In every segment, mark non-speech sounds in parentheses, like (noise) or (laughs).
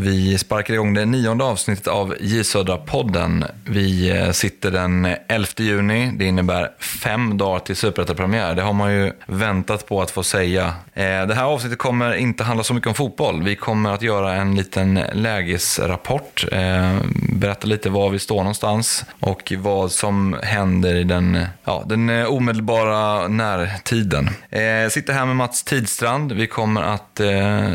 Vi sparkar igång det nionde avsnittet av J Södra-podden. Vi eh, sitter den 11 juni. Det innebär fem dagar till Superettan-premiär. Det har man ju väntat på att få säga. Eh, det här avsnittet kommer inte handla så mycket om fotboll. Vi kommer att göra en liten lägesrapport. Eh, berätta lite var vi står någonstans och vad som händer i den, ja, den omedelbara närtiden. Jag sitter här med Mats Tidstrand. Vi kommer att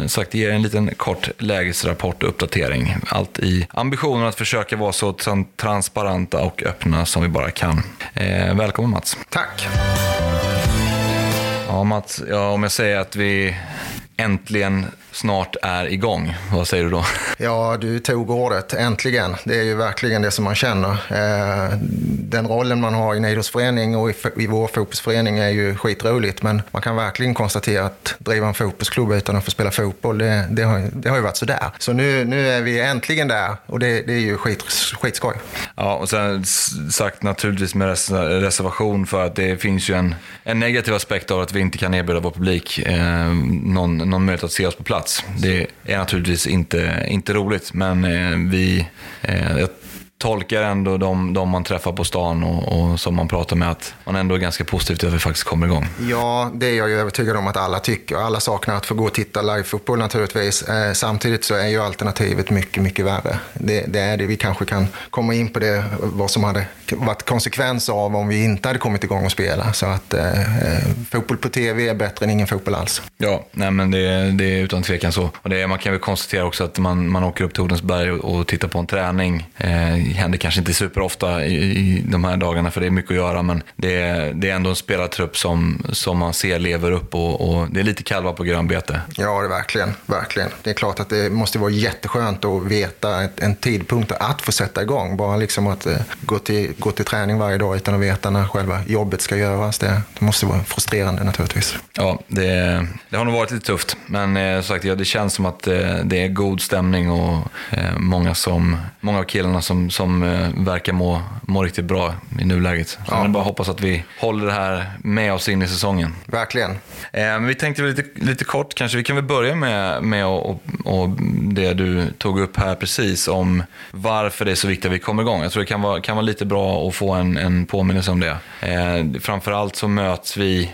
sagt, ge en liten kort lägesrapport och uppdatering. Allt i ambitionen att försöka vara så transparenta och öppna som vi bara kan. Eh, välkommen Mats. Tack. Ja Mats, ja, om jag säger att vi äntligen snart är igång. Vad säger du då? Ja, du tog ordet. Äntligen. Det är ju verkligen det som man känner. Eh, den rollen man har i en idrottsförening och i vår fotbollsförening är ju skitroligt. Men man kan verkligen konstatera att driva en fotbollsklubb utan att få spela fotboll, det, det, har, det har ju varit sådär. Så nu, nu är vi äntligen där och det, det är ju skit, skitskoj. Ja, och sen sagt naturligtvis med reservation för att det finns ju en, en negativ aspekt av att vi inte kan erbjuda vår publik eh, någon, någon möjlighet att se oss på plats plats. Det är naturligtvis inte, inte roligt, men eh, vi, eh, jag tolkar ändå de, de man träffar på stan och, och, som man pratar med att man ändå är ganska positiv till att vi faktiskt kommer igång. Ja, det är jag ju övertygad om att alla tycker. Alla saknar att få gå och titta live-fotboll naturligtvis. Eh, samtidigt så är ju alternativet mycket, mycket värre. Det, det, är det. Vi kanske kan komma in på det, vad som hade varit konsekvenser av om vi inte hade kommit igång och spela. Så att eh, eh, fotboll på tv är bättre än ingen fotboll alls. Ja, nej men det, det är utan tvekan så. Och det, man kan väl konstatera också att man, man åker upp till Odensberg och, och tittar på en träning. Eh, händer kanske inte superofta i, i de här dagarna för det är mycket att göra men det är, det är ändå en spelartrupp som, som man ser lever upp och, och det är lite kalvar på grönbete. Ja, det verkligen, verkligen. Det är klart att det måste vara jätteskönt att veta en tidpunkt att få sätta igång. Bara liksom att uh, gå, till, gå till träning varje dag utan att veta när själva jobbet ska göras. Det, det måste vara frustrerande naturligtvis. Ja, det, det har nog varit lite tufft men eh, sagt, ja, det känns som att eh, det är god stämning och eh, många, som, många av killarna som, som Eh, verkar må, må riktigt bra i nuläget. Så ja. bara hoppas att vi håller det här med oss in i säsongen. Verkligen. Eh, men vi tänkte lite, lite kort kanske, vi kan väl börja med, med och, och det du tog upp här precis om varför det är så viktigt att vi kommer igång. Jag tror det kan vara, kan vara lite bra att få en, en påminnelse om det. Eh, framförallt så möts vi,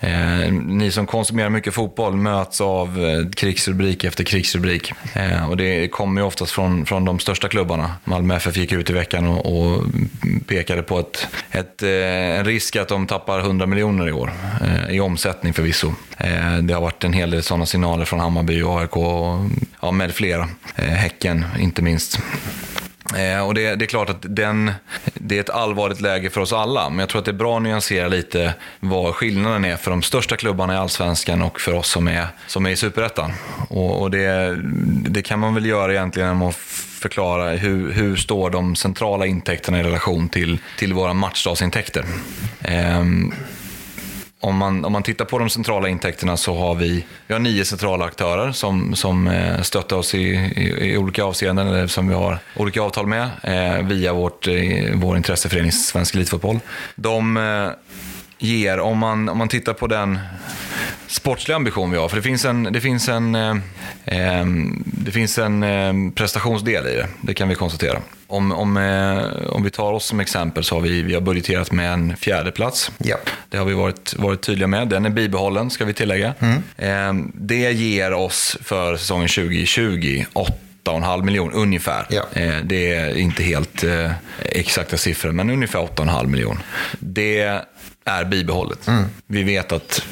eh, ni som konsumerar mycket fotboll, möts av eh, krigsrubrik efter krigsrubrik. Eh, och det kommer ju oftast från, från de största klubbarna. Malmö FF gick ut i veckan och, och pekade på ett, ett, eh, en risk att de tappar 100 miljoner i år. Eh, I omsättning förvisso. Eh, det har varit en hel del sådana signaler från Hammarby och AIK och ja, med flera. Eh, Häcken inte minst. Eh, och det, det, är klart att den, det är ett allvarligt läge för oss alla, men jag tror att det är bra att nyansera lite vad skillnaden är för de största klubbarna i Allsvenskan och för oss som är, som är i Superettan. Och, och det, det kan man väl göra egentligen genom att förklara hur, hur står de centrala intäkterna i relation till, till våra matchdagsintäkter. Eh, om man, om man tittar på de centrala intäkterna så har vi, vi har nio centrala aktörer som, som eh, stöttar oss i, i, i olika avseenden, eller som vi har olika avtal med, eh, via vårt, eh, vår intresseförening Svensk Elitfotboll. De eh, ger, om man, om man tittar på den sportsliga ambition vi har. För det finns en, det finns en, eh, eh, det finns en eh, prestationsdel i det, det kan vi konstatera. Om, om, eh, om vi tar oss som exempel så har vi, vi har budgeterat med en fjärde plats. Ja. Det har vi varit, varit tydliga med. Den är bibehållen, ska vi tillägga. Mm. Ehm, det ger oss för säsongen 2020 8,5 miljoner ungefär. Ja. Eh, det är inte helt eh, exakta siffror, men ungefär 8,5 miljoner. Det är bibehållet. Mm. Vi vet att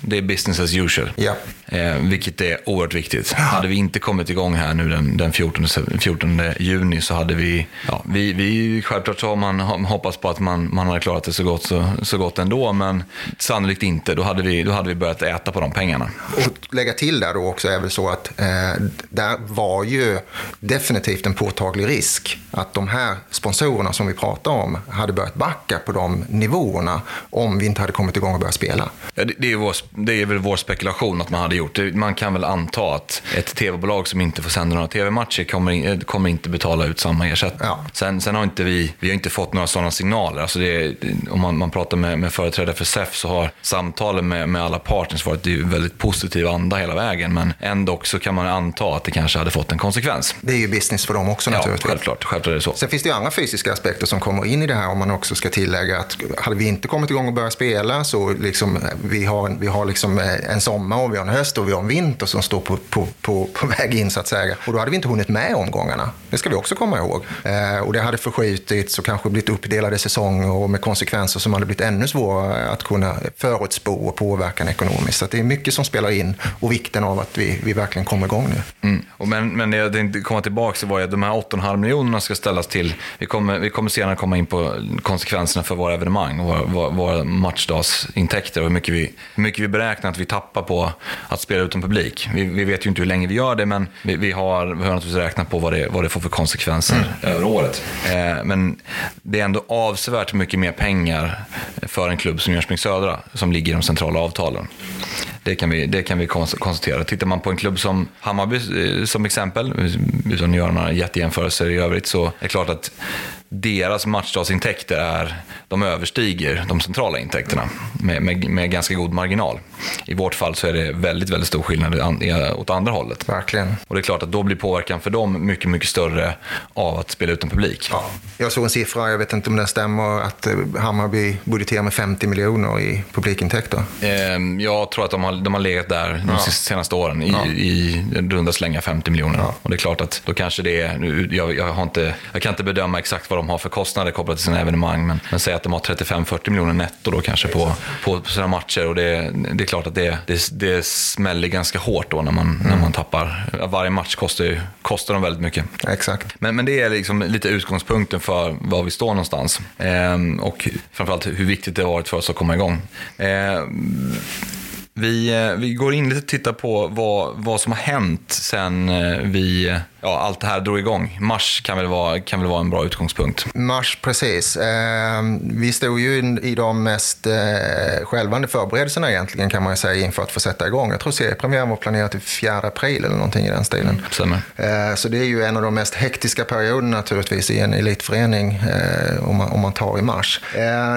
det är business as usual. Ja. Eh, vilket är oerhört viktigt. Hade vi inte kommit igång här nu den, den 14, 14 juni så hade vi, ja, vi, vi självklart så har man hoppats på att man, man hade klarat det så gott, så, så gott ändå, men sannolikt inte. Då hade, vi, då hade vi börjat äta på de pengarna. Och lägga till där då också är väl så att eh, där var ju definitivt en påtaglig risk att de här sponsorerna som vi pratar om hade börjat backa på de nivåerna om vi inte hade kommit igång och börjat spela. Ja, det, det, är vår, det är väl vår spekulation att man hade gjort gjort. Man kan väl anta att ett tv-bolag som inte får sända några tv-matcher kommer, kommer inte betala ut samma ersättning. Ja. Sen, sen har inte vi, vi har inte fått några sådana signaler. Alltså det, om man, man pratar med, med företrädare för SEF så har samtalen med, med alla partners varit i väldigt positiv anda hela vägen. Men ändå så kan man anta att det kanske hade fått en konsekvens. Det är ju business för dem också ja, naturligtvis. Självklart, självklart är det så. Sen finns det ju andra fysiska aspekter som kommer in i det här om man också ska tillägga att hade vi inte kommit igång och börjat spela så liksom, vi har, vi har liksom en sommar och vi har en höst och vi har en vinter som står på, på, på, på väg in så att säga. Och då hade vi inte hunnit med omgångarna. Det ska vi också komma ihåg. Eh, och det hade förskjutits och kanske blivit uppdelade säsonger och med konsekvenser som hade blivit ännu svårare att kunna förutspå och påverka ekonomiskt. Så det är mycket som spelar in och vikten av att vi, vi verkligen kommer igång nu. Mm. Och men, men det jag tänkte komma tillbaka till var ju att de här 8,5 miljonerna ska ställas till, vi kommer, vi kommer senare komma in på konsekvenserna för våra evenemang och våra, våra matchdagsintäkter och hur mycket, vi, hur mycket vi beräknar att vi tappar på att spela utan publik. Vi, vi vet ju inte hur länge vi gör det, men vi, vi, har, vi har naturligtvis räknat på vad det, vad det får för konsekvenser mm. över året. Eh, men det är ändå avsevärt mycket mer pengar för en klubb som Jönköping Södra, som ligger i de centrala avtalen. Det kan vi, det kan vi konstatera. Tittar man på en klubb som Hammarby eh, som exempel, utan att göra några jättejämförelser i övrigt, så är det klart att deras matchdagsintäkter är, de överstiger de centrala intäkterna med, med, med, ganska god marginal. I vårt fall så är det väldigt, väldigt stor skillnad åt andra hållet. Verkligen. Och det är klart att då blir påverkan för dem mycket, mycket större av att spela utan publik. Ja. Jag såg en siffra, jag vet inte om den stämmer, att eh, Hammarby budgeterar med 50 miljoner i publikintäkter. Ehm, jag tror att de har, de har legat där de ja. senaste åren i, ja. i runda slänga 50 miljoner. Ja. Och det är klart att då kanske det är, jag, jag, har inte, jag kan inte bedöma exakt vad de har för kostnader kopplat till sina evenemang. Men, men säg att de har 35-40 miljoner netto då kanske på, på, på sina matcher. Och det, det är klart att det, det, det smäller ganska hårt då när man, mm. när man tappar. Varje match kostar, ju, kostar dem väldigt mycket. Exakt. Men, men det är liksom lite utgångspunkten för var vi står någonstans. Ehm, och framförallt hur viktigt det har varit för oss att komma igång. Ehm, vi, eh, vi går in lite och tittar på vad, vad som har hänt sen eh, vi ja, allt det här drog igång. Mars kan väl vara, kan väl vara en bra utgångspunkt. Mars, precis. Eh, vi stod ju i de mest eh, skälvande förberedelserna egentligen kan man säga inför att få sätta igång. Jag tror seriepremiären var planerad till 4 april eller någonting i den stilen. Stämmer. Eh, så det är ju en av de mest hektiska perioderna naturligtvis i en elitförening eh, om, man, om man tar i mars. Eh,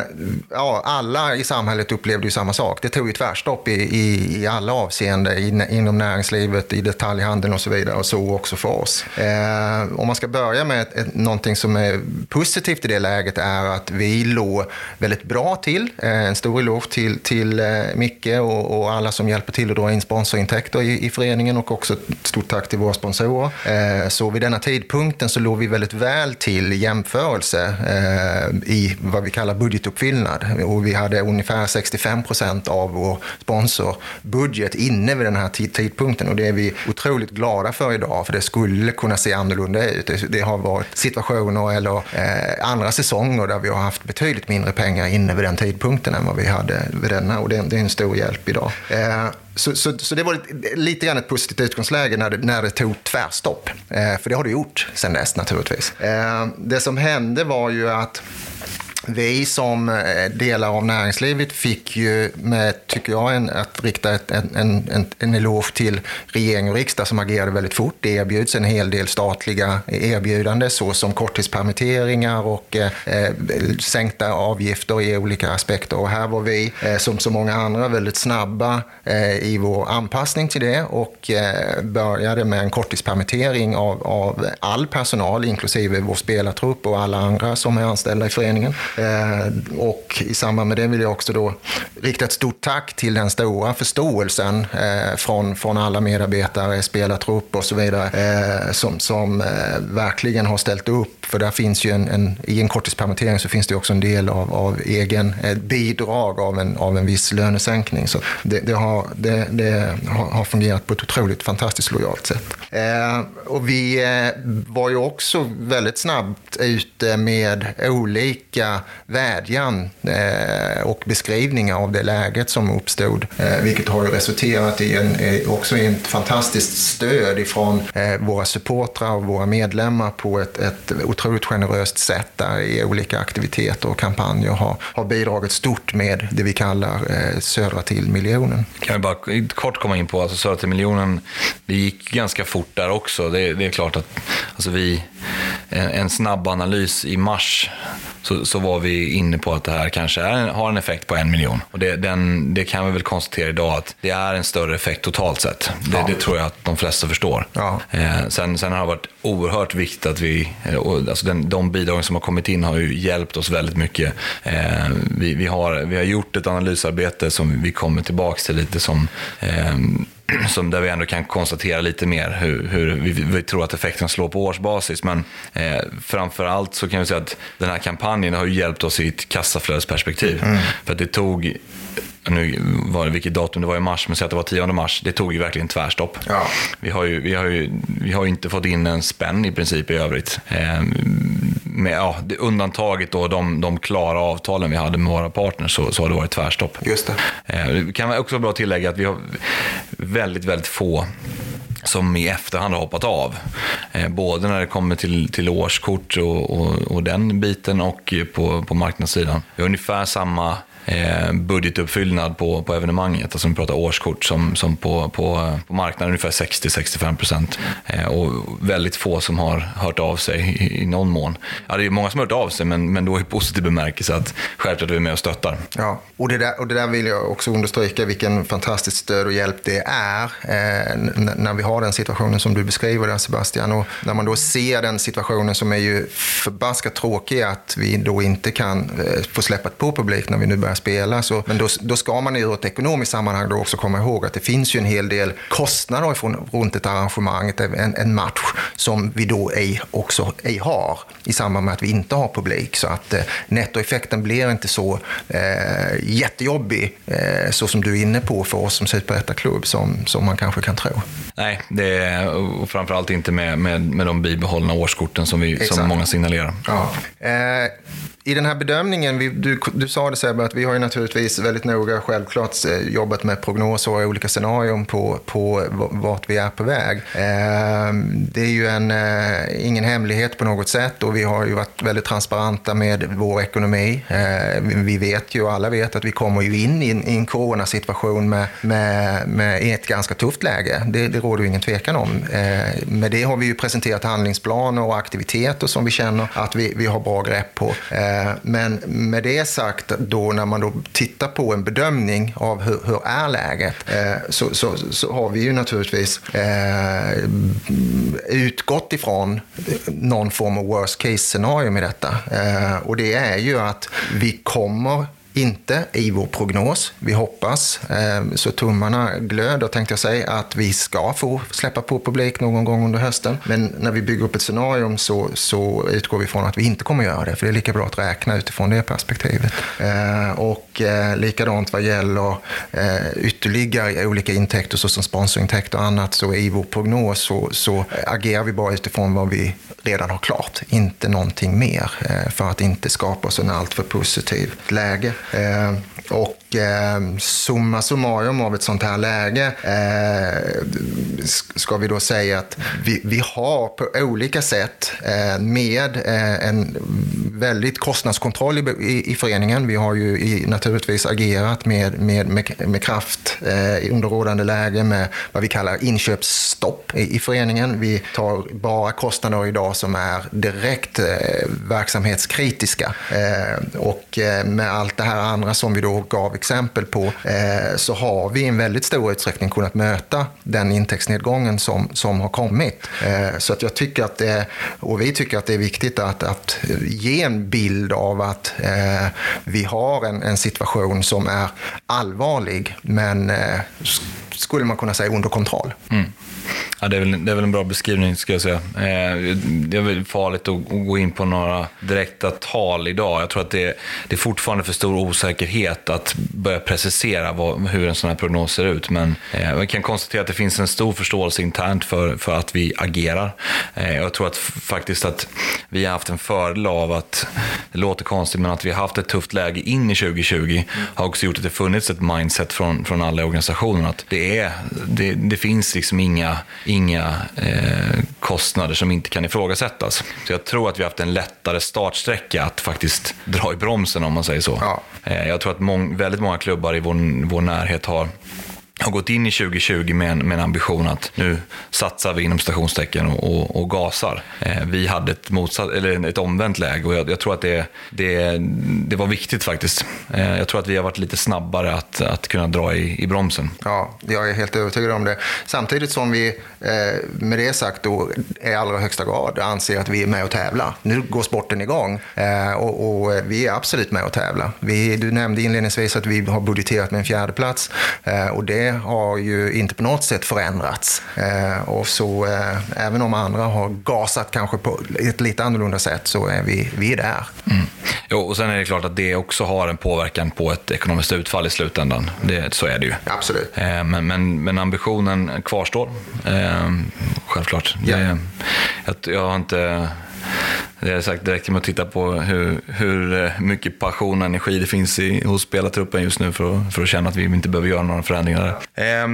ja, alla i samhället upplevde ju samma sak. Det tog ju tvärstopp i, i, i alla avseenden inom näringslivet, i detaljhandeln och så vidare och så också för oss. Eh, om man ska börja med ett, ett, någonting som är positivt i det läget är att vi låg väldigt bra till. Eh, en stor eloge till, till eh, Micke och, och, alla som hjälper till att dra in sponsorintäkter i, i föreningen och också ett stort tack till våra sponsorer. Eh, så vid denna tidpunkten så låg vi väldigt väl till i jämförelse eh, i vad vi kallar budgetuppfyllnad. Och vi hade ungefär 65 procent av vår sponsorbudget inne vid den här tidpunkten och det är vi otroligt glada för idag för det skulle skulle kunna se annorlunda ut. Det, har varit situationer eller eh, andra säsonger där vi har haft betydligt mindre pengar inne vid den tidpunkten än vad vi hade vid denna och det, det är en stor hjälp idag. Eh, så, så, så, det var lite grann ett positivt utgångsläge när det, när det tog tvärstopp. Eh, för det har det gjort sen dess naturligtvis. Eh, det som hände var ju att vi som eh, delar av näringslivet fick ju med, tycker jag, en, att rikta ett, en, en, en eloge till regering och riksdag som agerade väldigt fort. Det erbjuds en hel del statliga erbjudanden såsom korttidspermitteringar och eh, eh, sänkta avgifter i olika aspekter. Och här var vi, eh, som så många andra, väldigt snabba eh, i vår anpassning till det och eh, började med en korttidspermittering av, av all personal, inklusive vår spelartrupp och alla andra som är anställda i föreningen. Eh, och i samband med det vill jag också då rikta ett stort tack till den stora förståelsen eh, från, från alla medarbetare, spelartrupp och så vidare eh, som, som verkligen har ställt upp. För där finns ju en, en i en korttidspermittering så finns det också en del av, av egen bidrag av en, av en viss lönesänkning. Så det, det har, det, det har fungerat på ett otroligt fantastiskt lojalt sätt. och vi var ju också väldigt snabbt ute med olika vädjan eh, och beskrivningar av det läget som uppstod. Eh, vilket har ju resulterat i en, eh, också i ett fantastiskt stöd ifrån eh, våra supportrar och våra medlemmar på ett, ett otroligt generöst sätt där i olika aktiviteter och kampanjer har, har bidragit stort med det vi kallar eh, Södra till miljonen. Kan vi bara kort komma in på, alltså Södra till miljonen, det gick ganska fort där också. Det, det är klart att alltså vi, en, en snabb analys i mars så, så var vi inne på att det här kanske är, har en effekt på en miljon. Och det, den, det kan vi väl konstatera idag att det är en större effekt totalt sett. Det, ja. det tror jag att de flesta förstår. Ja. Eh, sen, sen har det varit oerhört viktigt att vi, eh, alltså den, de bidrag som har kommit in har ju hjälpt oss väldigt mycket. Eh, vi, vi, har, vi har gjort ett analysarbete som vi kommer tillbaka till lite som eh, (clears throat) som där vi ändå kan konstatera lite mer hur, hur vi, vi, tror att effekten slår på årsbasis. Men eh, framför allt så kan vi säga att den här kampanjen har ju hjälpt oss i ett kassaflödesperspektiv. Mm. För att det tog nu var det vilket datum det var i mars, men säg att det var 10 mars. Det tog ju verkligen tvärstopp. Ja. Vi, har ju, vi, har ju, vi har inte fått in en spänn i princip i övrigt. Eh, med, ja, undantaget då de, de klara avtalen vi hade med våra partners så, så har det varit tvärstopp. Just det. Eh, kan också vara bra att tillägga att vi har väldigt, väldigt få som i efterhand har hoppat av. Eh, både när det kommer till, till årskort och, och, och den biten och på, på marknadssidan. Vi har ungefär samma eh, budgetuppfyllnad på, på evenemanget. Alltså vi pratar årskort som, som på, på, på marknaden ungefär 60-65 procent. Eh, och väldigt få som har hört av sig i, i någon mån. Ja, det är många som har hört av sig men, men då i positiv bemärkelse att självklart är vi med och stöttar. Ja, och det, där, och det där vill jag också understryka vilken fantastiskt stöd och hjälp det är eh, när vi har den situationen som du beskriver där Sebastian. Och när man då ser den situationen som är ju förbaskat tråkig att vi då inte kan eh, få släppa på publik när vi nu börjar spela. Så, men då, då ska man ur ett ekonomiskt sammanhang då också komma ihåg att det finns ju en hel del kostnader ifrån, runt ett arrangemang, en, en match, som vi då ej, också ej har i samband med att vi inte har publik. Så att eh, nettoeffekten blir inte så eh, jättejobbig, eh, så som du är inne på för oss som superettaklubb, som, som man kanske kan tro. Nej, det är, och framförallt inte med, med, med de bibehållna årskorten som, vi, som många signalerar. Ja. Eh, i den här bedömningen, vi, du, du sa det Sebbe, att vi har ju naturligtvis väldigt noga självklart eh, jobbat med prognoser och olika scenarion på, på vart vi är på väg. Ehm, det är ju en, eh, ingen hemlighet på något sätt och vi har ju varit väldigt transparenta med vår ekonomi. Ehm, vi vet ju, alla vet att vi kommer ju in i en, i en coronasituation med, med, med ett ganska tufft läge. Det, det råder ju ingen tvekan om. Ehm, med det har vi ju presenterat handlingsplaner och aktiviteter som vi känner att vi, vi har bra grepp på. Men med det sagt, då när man man då tittar på en bedömning av hur, hur är läget, eh, så, så, så, har vi ju naturligtvis eh, utgått ifrån någon form av worst case scenario med detta. Eh, och det är ju att vi kommer inte i vår prognos. Vi hoppas, eh, så tummarna glöder tänkte jag säga, att vi ska få släppa på publik någon gång under hösten. Men när vi bygger upp ett scenario så, så utgår vi från att vi inte kommer göra det, för det är lika bra att räkna utifrån det perspektivet. Eh, och eh, likadant vad gäller eh, ytterligare olika intäkter såsom sponsorintäkter och annat, så i vår prognos så, så agerar vi bara utifrån vad vi redan har klart, inte någonting mer, eh, för att inte skapa oss en alltför positiv läge. Eh, och eh, summa summarum av ett sånt här läge eh, ska vi då säga att vi, vi har på olika sätt eh, med eh, en väldigt kostnadskontroll i, i, i, föreningen. Vi har ju i, naturligtvis agerat med, med, med, med kraft eh, under rådande läge med vad vi kallar inköpsstopp i, i föreningen. Vi tar bara kostnader idag som är direkt eh, verksamhetskritiska eh, och eh, med allt det här andra som vi då gav exempel på eh, så har vi i en väldigt stor utsträckning kunnat möta den intäktsnedgången som, som har kommit. Eh, så att jag tycker att det, och vi tycker att det är viktigt att, att ge en bild av att eh, vi har en, en situation som är allvarlig men eh, skulle man kunna säga under kontroll. Mm. Ja, det, är väl, det är väl en bra beskrivning, skulle jag säga. Eh, det är väl farligt att, att, gå in på några direkta tal idag. Jag tror att det, det är fortfarande för stor osäkerhet att börja precisera vad, hur en sån här prognos ser ut. Men eh, vi kan konstatera att det finns en stor förståelse internt för, för att vi agerar. Eh, jag tror att faktiskt att vi har haft en fördel av att, det låter konstigt, men att vi har haft ett tufft läge in i 2020 har också gjort att det funnits ett mindset från, från alla organisationer att det, är, det, det finns liksom inga inga eh, kostnader som inte kan ifrågasättas. Så jag tror att vi har haft en lättare startsträcka att faktiskt dra i bromsen om man säger så. Ja. Eh, jag tror att mång, väldigt många klubbar i vår, vår närhet har har gått in i 2020 med en, med en ambition att nu satsar vi inom stationstecken och, och, och gasar. Eh, vi hade ett, motsatt, eller ett omvänt läge och jag, jag tror att det, det, det, var viktigt faktiskt. Eh, jag tror att vi har varit lite snabbare att, att kunna dra i, i bromsen. Ja, jag är helt övertygad om det. Samtidigt som vi eh, med det sagt då i allra högsta grad anser att vi är med och tävlar. Nu går sporten igång eh, och, och, eh, vi är absolut med och tävlar. Vi, du nämnde inledningsvis att vi har budgeterat med en fjärde plats eh, och det har ju inte på något sätt förändrats. Eh, och så eh, även om andra har gasat kanske på ett lite annorlunda sätt så är vi, vi är där. Mm. Jo, och sen är det klart att det också har en påverkan på ett ekonomiskt utfall i slutändan. Det, så är det ju. Absolut. Eh, men, men, men ambitionen kvarstår. Självklart. Ja. Det, jag, jag har inte det är sagt det räcker med att titta på hur, hur eh, mycket passion och energi det finns i, hos spelartruppen just nu för att, för att känna att vi inte behöver göra några förändringar. Eh,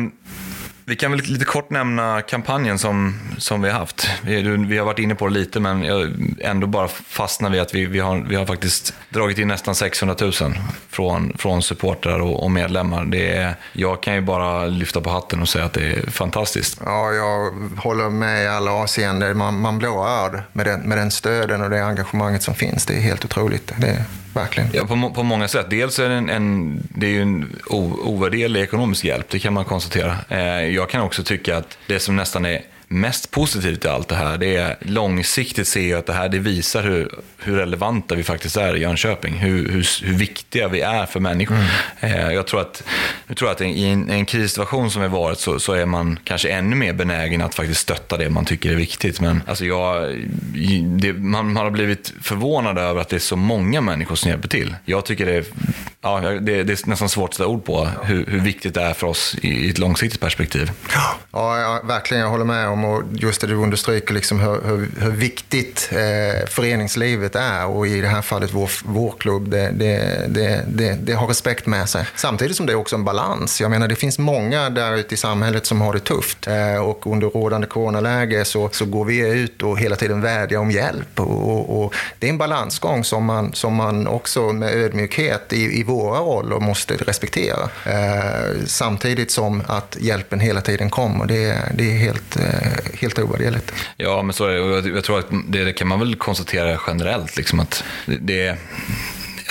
vi kan väl lite kort nämna kampanjen som, som vi har haft. Vi, vi har varit inne på det lite, men jag ändå bara fastnar vi att vi, vi, har, vi har faktiskt dragit in nästan 600 000 från, från supportrar och, och medlemmar. Det är, jag kan ju bara lyfta på hatten och säga att det är fantastiskt. Ja, jag håller med i alla avseenden. Man, man rörd med den, med den stöden och det engagemanget som finns. Det är helt otroligt. Det verkligen. Ja, på, på många sätt. Dels är det en, en, det är ju en ovärderlig ekonomisk hjälp, det kan man konstatera. Eh, jag kan också tycka att det som nästan är mest positivt i allt det här, det är långsiktigt ser jag att det här det visar hur, hur relevanta vi faktiskt är i Jönköping. Hur, hur, hur viktiga vi är för människor. Mm. Jag tror att, jag tror att i en, en krissituation som vi varit så, så är man kanske ännu mer benägen att faktiskt stötta det man tycker är viktigt. Men alltså jag, det, man, man har blivit förvånad över att det är så många människor som hjälper till. Jag tycker det är, ja, det, det är nästan svårt att sätta ord på hur, hur viktigt det är för oss i, i ett långsiktigt perspektiv. Ja, ja, verkligen. Jag håller med om och just det du understryker liksom hur, hur, hur viktigt eh, föreningslivet är och i det här fallet vår, vår klubb, det, det, det, det, det har respekt med sig. Samtidigt som det är också en balans. Jag menar det finns många där ute i samhället som har det tufft eh, och under rådande coronaläge så, så går vi ut och hela tiden vädjar om hjälp. Och, och, och det är en balansgång som man, som man också med ödmjukhet i, i våra roller måste respektera. Eh, samtidigt som att hjälpen hela tiden kommer. Det, det är helt, eh, Eh, helt ovärderligt. Ja, men så är det. Jag tror att det, det kan man väl konstatera generellt. Liksom att det, det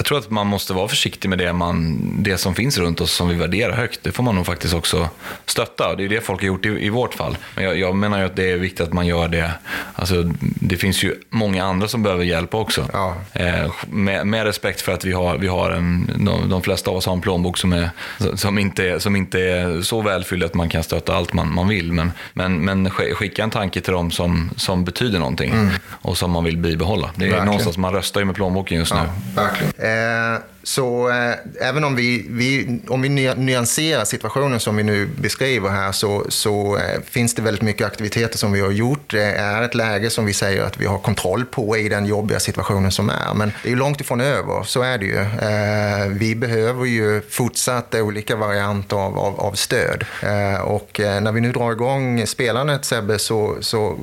jag tror att man måste vara försiktig med det, man, det som finns runt oss som vi värderar högt. Det får man nog faktiskt också stötta. Det är det folk har gjort i, i vårt fall. Men jag, jag, menar ju att det är viktigt att man gör det. Alltså, det finns ju många andra som behöver hjälp också. Ja. Eh, med, med, respekt för att vi har, vi har en, de, de, flesta av oss har en plånbok som, är, som, inte, som inte är så välfylld att man kan stötta allt man, man vill. Men, men, men skicka en tanke till dem som, som betyder någonting mm. och som man vill bibehålla. Det är Verkligen. någonstans, man röstar ju med plånboken just ja, nu. Verkligen. Eh, så eh, även om vi, vi, om vi nyanserar situationen som vi nu beskriver här så, så eh, finns det väldigt mycket aktiviteter som vi har gjort. Det är ett läge som vi säger att vi har kontroll på i den jobbiga situationen som är. Men det är ju långt ifrån över, så är det ju. Eh, vi behöver ju fortsatt olika varianter av, av, av stöd. Eh, och eh, när vi nu drar igång spelandet Sebbe så, så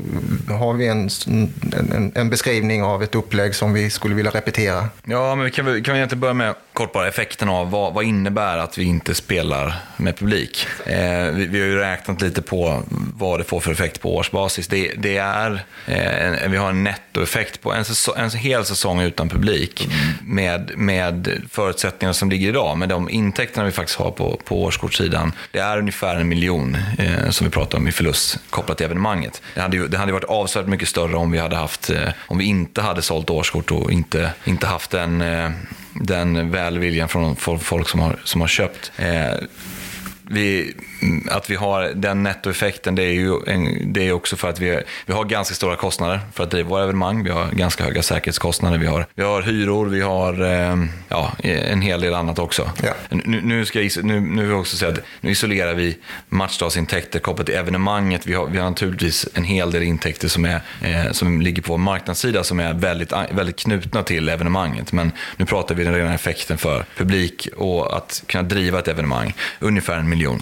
har vi en, en, en beskrivning av ett upplägg som vi skulle vilja repetera. Ja, men vi kan, kan vi egentligen börja med kort bara effekten av vad, vad innebär att vi inte spelar med publik. Eh, vi, vi, har ju räknat lite på vad det får för effekt på årsbasis. Det, det är, eh, vi har en nettoeffekt på en, säsong, en hel säsong utan publik med, med förutsättningarna som ligger idag, med de intäkterna vi faktiskt har på, på årskortssidan. Det är ungefär en miljon eh, som vi pratar om i förlust kopplat till evenemanget. Det hade, ju, det hade varit avsevärt mycket större om vi hade haft, eh, om vi inte hade sålt årskort och inte, inte haft en eh, den välviljan från folk som har, som har köpt. Eh, vi, att vi har den nettoeffekten, det är ju en, det är också för att vi, vi har ganska stora kostnader för att driva våra evenemang. Vi har ganska höga säkerhetskostnader, vi har, vi har hyror, vi har eh, ja, en hel del annat också. Ja. Nu, nu, ska jag, nu, nu vill jag också säga att nu isolerar vi matchdagsintäkter kopplat till evenemanget. Vi har, vi har naturligtvis en hel del intäkter som, är, eh, som ligger på vår marknadssida som är väldigt, väldigt knutna till evenemanget. Men nu pratar vi den rena effekten för publik och att kunna driva ett evenemang. Ungefär en miljon.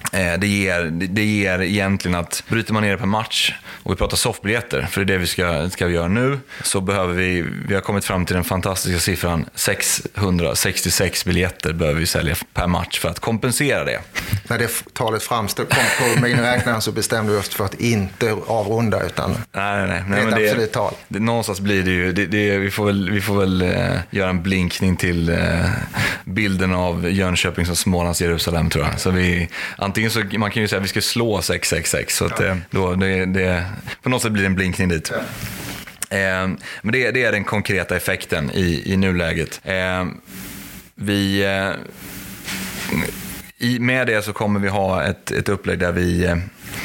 det ger, det ger egentligen att bryter man ner det per match och vi pratar softbiljetter, för det är det vi ska, ska vi göra nu, så behöver vi, vi har kommit fram till den fantastiska siffran 666 biljetter behöver vi sälja per match för att kompensera det. När det talet framstod, kom på miniräknaren så bestämde vi oss för att inte avrunda utan nej, nej, nej. det är ett absolut det, tal. Det, någonstans blir det ju, det, det, vi får väl, vi får väl eh, göra en blinkning till eh, bilden av Jönköping som Smålands Jerusalem tror jag. Så vi, antingen så, man kan ju säga att vi ska slå 666, så att, ja. då, det, det, på något sätt blir det en blinkning dit. Eh, men det, det, är den konkreta effekten i, i nuläget. Eh, vi, eh, i, med det så kommer vi ha ett, ett upplägg där vi eh,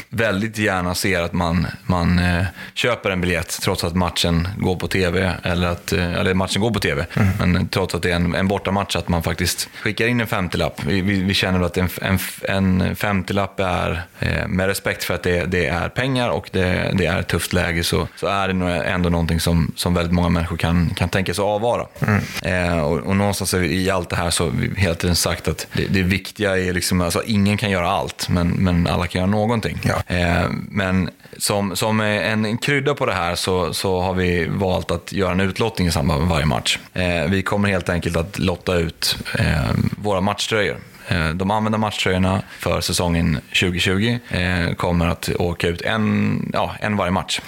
väldigt gärna ser att man, man eh, köper en biljett trots att matchen går på tv. Eller att eh, eller matchen går på tv, mm. men trots att det är en, en bortamatch, att man faktiskt skickar in en 50-lapp. Vi, vi, vi, känner att en, en, en 50-lapp är, eh, med respekt för att det, det är pengar och det, det, är ett tufft läge, så, så är det ändå någonting som, som väldigt många människor kan, kan tänka sig avvara. Mm. Och, och någonstans i allt det här så har vi hela tiden sagt att det, det viktiga är liksom, alltså ingen kan göra allt, men, men alla kan göra någonting. Ja. Eh, men som, som en krydda på det här så, så har vi valt att göra en utlottning i samband med varje match. Eh, vi kommer helt enkelt att lotta ut eh, våra matchtröjor. De använda matchtröjorna för säsongen 2020 kommer att åka ut en, ja, en varje match.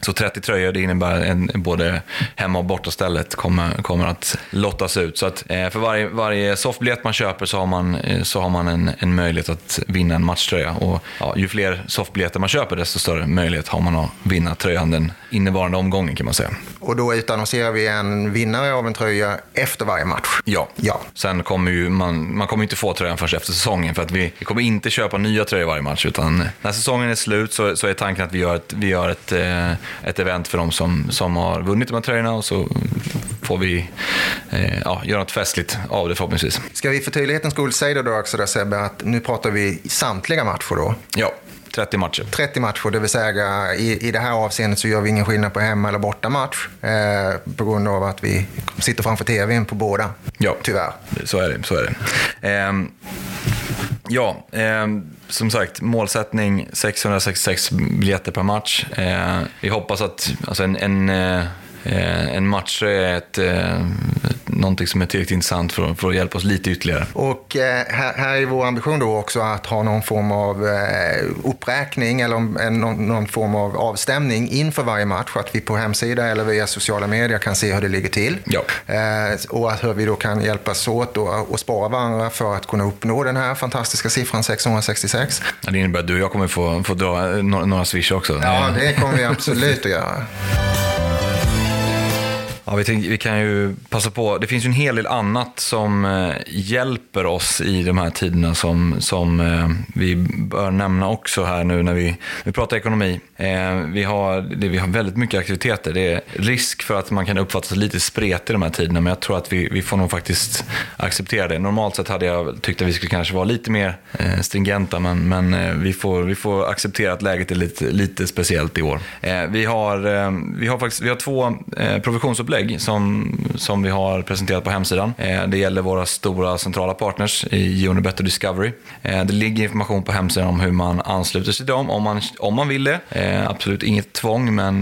Så 30 tröjor, det innebär en, både hemma och bortastället kommer, kommer att lottas ut. Så att eh, för varje, varje softbiljett man köper så har man, eh, så har man en, en möjlighet att vinna en matchtröja. Och ja, ju fler softbiljetter man köper desto större möjlighet har man att vinna tröjan den innevarande omgången kan man säga. Och då utannonserar vi en vinnare av en tröja efter varje match? Ja. ja. Sen kommer ju man, man kommer inte få tröjan först efter säsongen för att vi, vi kommer inte köpa nya tröjor varje match utan när säsongen är slut så, så är tanken att vi gör ett, vi gör ett eh, ett event för de som, som har vunnit de här tröjorna och så får vi eh, ja, göra något festligt av det förhoppningsvis. Ska vi för tydlighetens skull säga då också där Sebbe att nu pratar vi samtliga matcher då? Ja. 30 matcher. 30 matcher, det vill säga i, i det här avseendet så gör vi ingen skillnad på hemma eller bortamatch eh, på grund av att vi sitter framför tvn på båda. Ja, tyvärr. Så är det. Så är det. Eh, ja, eh, som sagt, målsättning 666 biljetter per match. Eh, vi hoppas att alltså en, en eh, Eh, en match är ett, någonting som är tillräckligt intressant för, för att hjälpa oss lite ytterligare. Och eh, här, här är vår ambition då också att ha någon form av uppräkning eller någon, någon form av avstämning inför varje match. Att vi på hemsida eller via sociala medier kan se hur det ligger till. Ja. och att hur vi då kan hjälpas åt och, och spara varandra för att kunna uppnå den här fantastiska siffran 666. Ja, det innebär att du och jag kommer få, få dra några swish också. Ja, det kommer vi absolut att göra. Ja, vi, tänkte, vi kan ju passa på. Det finns ju en hel del annat som eh, hjälper oss i de här tiderna som, som eh, vi bör nämna också här nu när vi, vi pratar ekonomi. Eh, vi, har, det, vi har väldigt mycket aktiviteter. Det är risk för att man kan uppfatta sig lite spretig i de här tiderna, men jag tror att vi, vi får nog faktiskt acceptera det. Normalt sett hade jag tyckt att vi skulle kanske vara lite mer eh, stringenta, men, men eh, vi, får, vi får acceptera att läget är lite, lite speciellt i år. Eh, vi, har, eh, vi, har faktiskt, vi har två eh, provisionsupplägg som, som vi har presenterat på hemsidan. Eh, det gäller våra stora centrala partners i Unibet och Discovery. Eh, det ligger information på hemsidan om hur man ansluter sig till dem om man, om man vill det. Eh, Eh, absolut inget tvång, men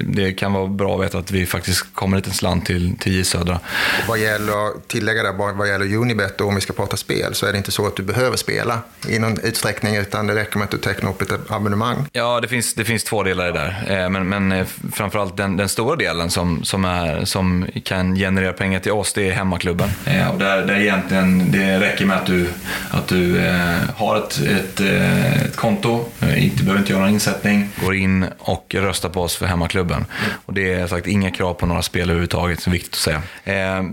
det kan vara bra att veta att vi faktiskt kommer en liten slant till, till J Södra. Vad gäller, tillägga där, vad gäller Unibet och om vi ska prata spel så är det inte så att du behöver spela i någon utsträckning utan det räcker med att du tecknar upp ett abonnemang. Ja, det finns, det finns två delar i det där. Men, men framförallt den, den stora delen som, som är som kan generera pengar till oss, det är hemmaklubben. Eh, och där, där egentligen det räcker med att du, att du eh, har ett, ett, eh, ett konto, inte behöver inte göra någon insättning, går in och röstar på oss för hemmaklubben. Och det är sagt inga krav på några spel överhuvudtaget, så viktigt att säga. Eh,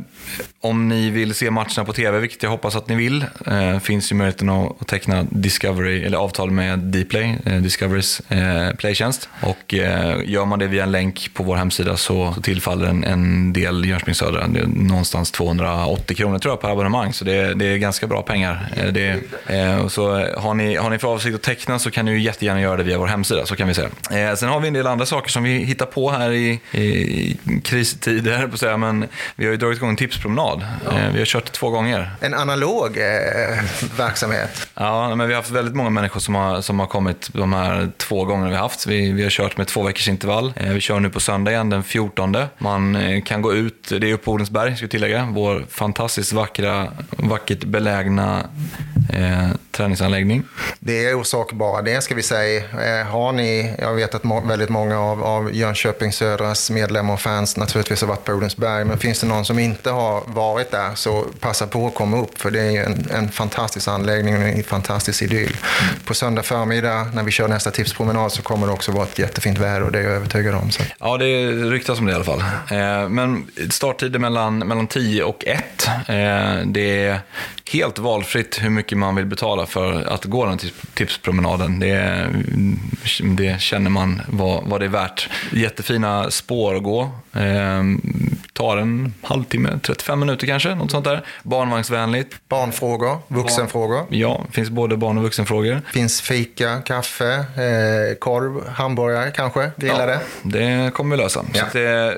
om ni vill se matcherna på tv, vilket jag hoppas att ni vill, eh, finns ju möjligheten att, teckna Discovery, eller avtal med Dplay, eh, Discoverys eh, playtjänst. Och eh, gör man det via en länk på vår hemsida så, så tillfaller en, en del Jönköping Södra, någonstans 280 kronor tror jag per abonnemang, så det, det är ganska bra pengar. Eh, det, eh, så har ni, har ni för avsikt att teckna så kan ni ju jättegärna göra det via vår hemsida, så kan vi säga. Eh, sen har vi en del andra saker som vi hittar på här i, i kristider, på säga, men vi har ju dragit igång en tipspromenad. Ja. Vi har kört det två gånger. En analog eh, verksamhet. Ja, men vi har haft väldigt många människor som har, som har kommit de här två gångerna vi har haft. Vi, vi har kört med två veckors intervall. Vi kör nu på söndag igen den 14. Man kan gå ut, det är uppe på Odensberg ska jag tillägga, vår fantastiskt vackra, vackert belägna eh, träningsanläggning. Det är orsak bara det ska vi säga. Eh, har ni, jag vet att må, väldigt många av, av Jönköping Södras medlemmar och fans naturligtvis har varit på Odensberg, men finns det någon som inte har varit där så passa på att komma upp för det är en, en fantastisk anläggning och en fantastisk idyll. På söndag förmiddag när vi kör nästa tipspromenad så kommer det också vara ett jättefint väder och det är jag övertygad om. Så. Ja, det ryktas om det i alla fall. Eh, men starttider mellan, mellan 10 och 1. Eh, det är helt valfritt hur mycket man vill betala för att gå den tipspromenaden. Det, mm, det känner man vad, vad det är värt. Jättefina spår att gå. Ehm, Eh, tar en halvtimme, 35 minuter kanske, något sånt där. Barnvagnsvänligt. Barnfrågor, vuxenfrågor. Ja, det finns både barn och vuxenfrågor. finns fika, kaffe, eh, korv, hamburgare kanske, grillade. Ja, det kommer vi lösa. Ja. Så det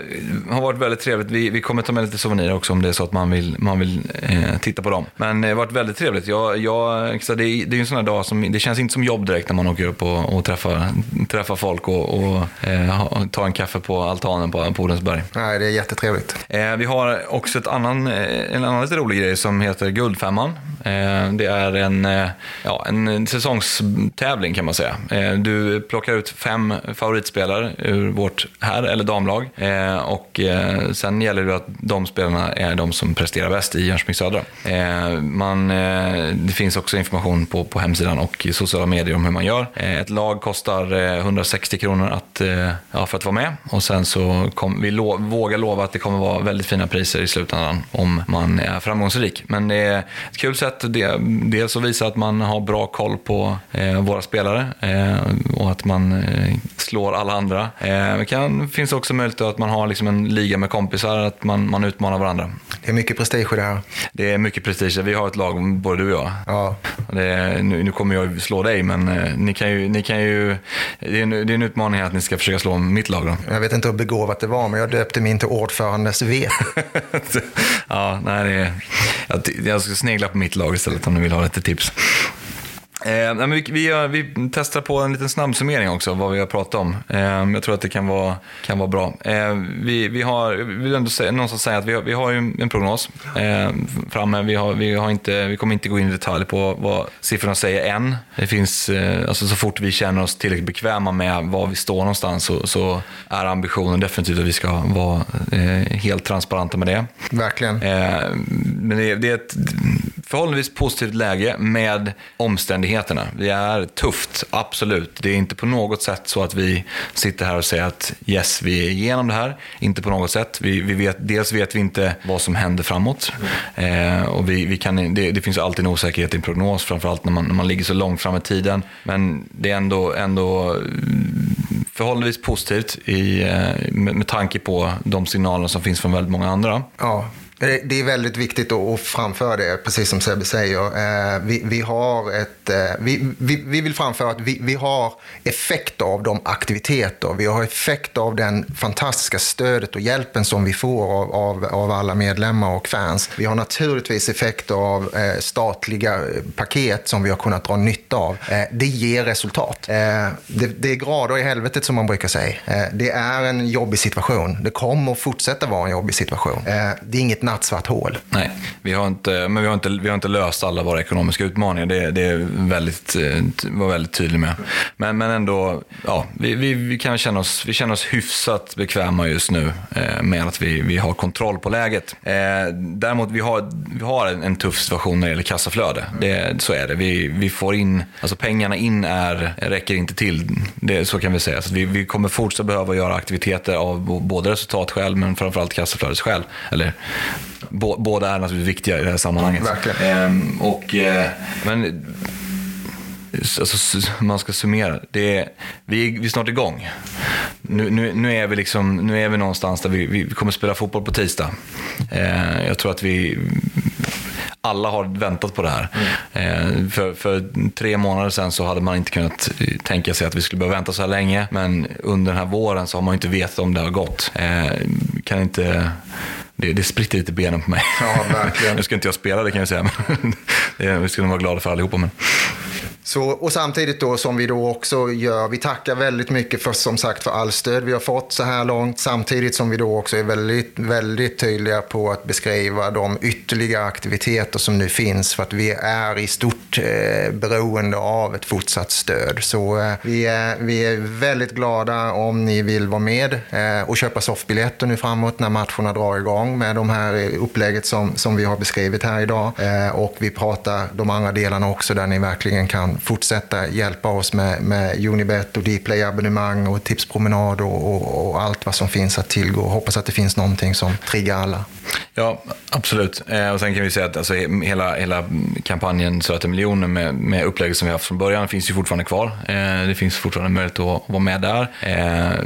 har varit väldigt trevligt. Vi, vi kommer ta med lite souvenirer också om det är så att man vill, man vill eh, titta på dem. Men det har varit väldigt trevligt. Jag, jag, det, det är en sån här dag som, det känns inte som jobb direkt när man åker upp och, och träffar, träffar folk och, och eh, tar en kaffe på altanen på, på Odensberg. Nej, det är jättetrevligt. Eh, vi har också ett annan, eh, en annan lite rolig grej som heter Guldfemman. Eh, det är en, eh, ja, en säsongstävling kan man säga. Eh, du plockar ut fem favoritspelare ur vårt herr eller damlag och sen gäller det att de spelarna är de som presterar bäst i Jönköping Södra. Man, det finns också information på, på hemsidan och i sociala medier om hur man gör. Ett lag kostar 160 kronor att, ja, för att vara med och sen så kom, vi lo, vågar lova att det kommer vara väldigt fina priser i slutändan om man är framgångsrik. Men det är ett kul sätt det, dels att visa att man har bra koll på eh, våra spelare eh, och att man eh, slår alla andra. Eh, det kan, finns också möjlighet att man har liksom en liga med kompisar, att man, man utmanar varandra. Det är mycket prestige i det här. Det är mycket prestige. Vi har ett lag, både du och jag. Ja. Det, nu, nu, kommer jag slå dig, men eh, ni kan ju, ni kan ju, det, är en, det är en utmaning att ni ska försöka slå mitt lag. Då. Jag vet inte hur begåvat det var, men jag döpte min till ordförandes V. (laughs) ja, nej, det, jag, jag ska snegla på mitt lag istället om du vill ha lite tips. Eh, vi, vi, vi, testar på en liten snabbsummering också, vad vi har pratat om. Eh, jag tror att det kan vara, kan vara bra. Eh, vi, vi har, vill ändå säga, någonstans säga att vi har, vi har ju en prognos eh, framme. Vi, har, vi, har inte, vi kommer inte gå in i detalj på vad siffrorna säger än. Det finns, eh, alltså så fort vi känner oss tillräckligt bekväma med var vi står någonstans så, så är ambitionen definitivt att vi ska vara eh, helt transparenta med det. Verkligen. Eh, men det, det är ett förhållandevis positivt läge med omständigheterna. Det är tufft, absolut. Det är inte på något sätt så att vi sitter här och säger att yes, vi är igenom det här. Inte på något sätt. Vi, vi vet, dels vet vi inte vad som händer framåt. Eh, och vi, vi kan, det, det finns alltid en osäkerhet i en prognos, framförallt när man, när man ligger så långt fram i tiden. Men det är ändå, ändå mm, förhållandevis positivt i, eh, med, med tanke på de signaler som finns från väldigt många andra. Ja. Det är väldigt viktigt att framföra det, precis som Sebbe säger. Eh, vi, vi har ett, eh, vi, vi, vi, vill framföra att vi, vi har effekt av de aktiviteter, vi har effekt av den fantastiska stödet och hjälpen som vi får av, av, av alla medlemmar och fans. Vi har naturligtvis effekt av eh, statliga paket som vi har kunnat dra nytta av. Det ger resultat. Det, det är grader i helvetet som man brukar säga. Det är en jobbig situation. Det kommer att fortsätta vara en jobbig situation. Det är inget nattsvart hål. Nej, vi har inte, men vi har inte, vi har inte löst alla våra ekonomiska utmaningar. Det, det är väldigt, eh, var väldigt tydlig med. Men, men ändå, ja, vi, vi, vi kan känna oss, vi känner oss hyfsat bekväma just nu eh, med att vi, vi har kontroll på läget. Eh, däremot, vi har, vi har en, en tuff situation när det gäller kassaflöde. Det, så är det. Vi, vi får in, alltså pengarna in är, räcker inte till. Det, så kan vi säga. Så vi, vi kommer fortsätta behöva göra aktiviteter av både resultatskäl men framförallt kassaflödesskäl. Eller, båda är naturligtvis viktiga i det här sammanhanget. Verkligen. Ehm, och, eh, men alltså, man ska summera. Det är, vi, vi är snart igång. Nu, nu, nu, är vi liksom, nu är vi någonstans där vi, vi kommer spela fotboll på tisdag. Eh, jag tror att vi alla har väntat på det här. Mm. för, för, tre månader sedan så hade man inte kunnat tänka sig att vi skulle behöva vänta så här länge. Men under den här våren så har man inte vetat om det har gått. Eh, kan inte... Det, det spritter lite benen på mig. Ja, verkligen. (laughs) nu ska inte jag spela det kan jag säga. Men (laughs) vi ska nog vara glada för allihopa. Men... Så, och samtidigt då som vi då också gör, vi tackar väldigt mycket för som sagt för all stöd vi har fått så här långt. Samtidigt som vi då också är väldigt, väldigt tydliga på att beskriva de ytterligare aktiviteter som nu finns för att vi är i stort eh, beroende av ett fortsatt stöd. Så eh, vi, är, vi är väldigt glada om ni vill vara med eh, och köpa soffbiljetter nu framåt när matcherna drar igång med de här eh, upplägget som, som vi har beskrivit här idag. Eh, och vi pratar de andra delarna också där ni verkligen kan fortsätta hjälpa oss med, med Unibet och Dplay-abonnemang och tipspromenad och, och, och, allt vad som finns att tillgå. Hoppas att det finns någonting som triggar alla. Ja, absolut. Eh, och sen kan vi säga att alltså, hela, hela kampanjen Söta miljoner med, med upplägget som vi haft från början finns ju fortfarande kvar. Eh, det finns fortfarande möjlighet att vara med där. Eh,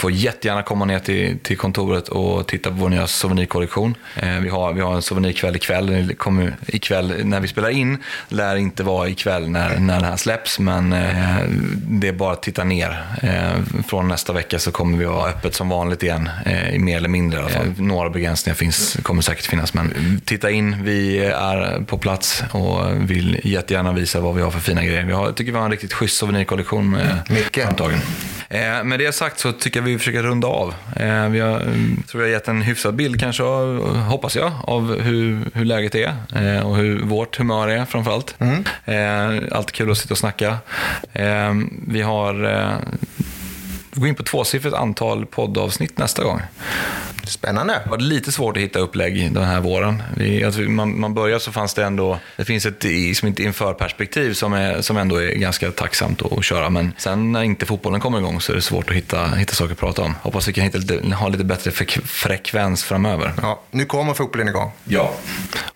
får jättegärna komma ner till, till kontoret och titta på vår nya souvenirkollektion. Eh, vi, har, vi har en souvenirkväll ikväll. Kommer ikväll när vi spelar in. lär inte vara ikväll när, när den här släpps, men eh, det är bara att titta ner. Eh, från nästa vecka så kommer vi ha öppet som vanligt igen, mer eller mindre i alla fall. Några begränsningar finns, kommer säkert finnas, men titta in. Vi är på plats och vill jättegärna visa vad vi har för fina grejer. Vi har, jag tycker vi har en riktigt schysst souvenirkollektion med Mycket. Eh, med det sagt så tycker jag vi försöker runda av. Eh, vi har, tror jag har gett en hyfsad bild kanske, hoppas jag, av hur, hur läget är eh, och hur vårt humör är framförallt. Mm. Eh, alltid kul att sitta och snacka. Eh, vi har eh, vi går in på tvåsiffrigt antal poddavsnitt nästa gång. Spännande. Det var lite svårt att hitta upplägg den här våren. Vi, alltså, man, man börjar så fanns det ändå, det finns ett liksom ett införperspektiv som, är, som ändå är ganska tacksamt att, att köra. Men sen när inte fotbollen kommer igång så är det svårt att hitta, hitta saker att prata om. Hoppas vi kan hitta lite, ha lite bättre frekvens framöver. Ja, nu kommer fotbollen igång. Ja,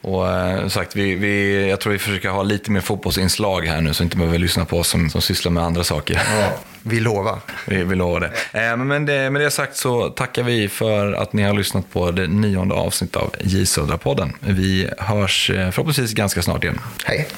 och eh, sagt, vi, vi, jag tror vi försöker ha lite mer fotbollsinslag här nu så inte behöver lyssna på oss som, som sysslar med andra saker. Ja. Vi lovar. Vi, vi lovar det. Eh, men det, med det sagt så tackar vi för att ni har lyssnat på det nionde avsnittet av J Södra-podden. Vi hörs eh, förhoppningsvis ganska snart igen. Hej.